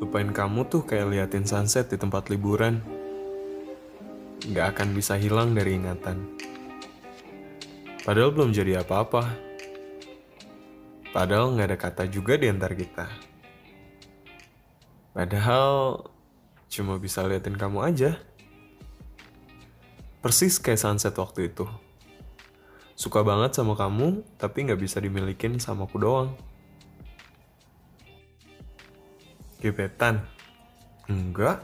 ngelupain kamu tuh kayak liatin sunset di tempat liburan. Gak akan bisa hilang dari ingatan. Padahal belum jadi apa-apa. Padahal nggak ada kata juga di antar kita. Padahal cuma bisa liatin kamu aja. Persis kayak sunset waktu itu. Suka banget sama kamu, tapi nggak bisa dimilikin sama aku doang. Gebetan? Enggak.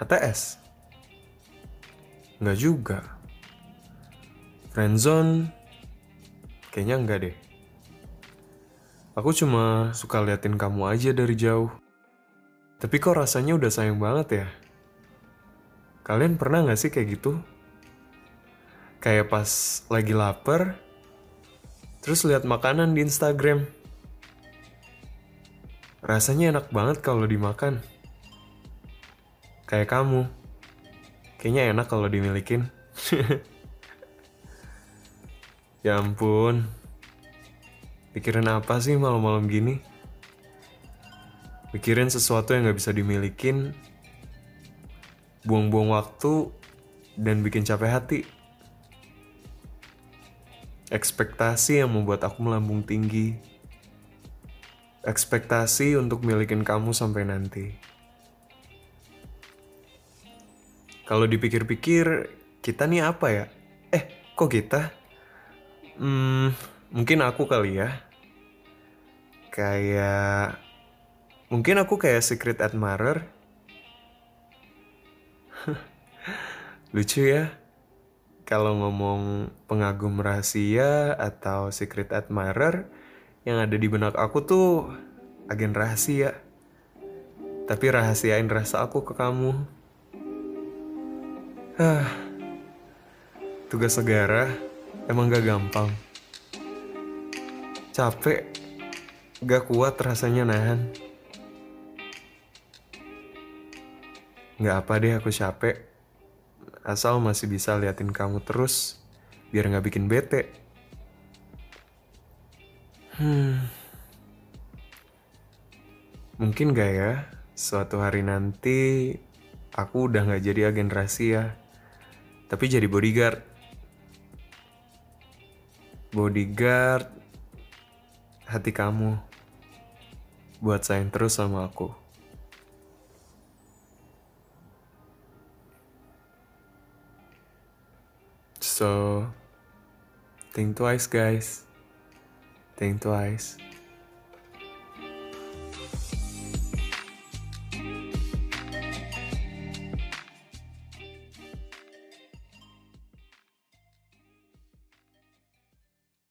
HTS? Enggak juga. Friendzone? Kayaknya enggak deh. Aku cuma suka liatin kamu aja dari jauh. Tapi kok rasanya udah sayang banget ya? Kalian pernah gak sih kayak gitu? Kayak pas lagi lapar, terus lihat makanan di Instagram. Rasanya enak banget kalau dimakan. Kayak kamu. Kayaknya enak kalau dimilikin. ya ampun. Pikirin apa sih malam-malam gini? Mikirin sesuatu yang gak bisa dimilikin, buang-buang waktu, dan bikin capek hati. Ekspektasi yang membuat aku melambung tinggi. Ekspektasi untuk milikin kamu sampai nanti. Kalau dipikir-pikir, kita nih apa ya? Eh, kok kita? Hmm, mungkin aku kali ya. Kayak... Mungkin aku kayak secret admirer. Lucu ya. Kalau ngomong pengagum rahasia atau secret admirer, yang ada di benak aku tuh agen rahasia. Tapi rahasiain rasa aku ke kamu. Hah. Tugas negara emang gak gampang. Capek, gak kuat rasanya nahan. Gak apa deh aku capek. Asal masih bisa liatin kamu terus, biar gak bikin bete. Hmm. Mungkin gak ya, suatu hari nanti aku udah gak jadi agen rahasia, tapi jadi bodyguard. Bodyguard hati kamu buat sayang terus sama aku. So, think twice, guys. Think twice.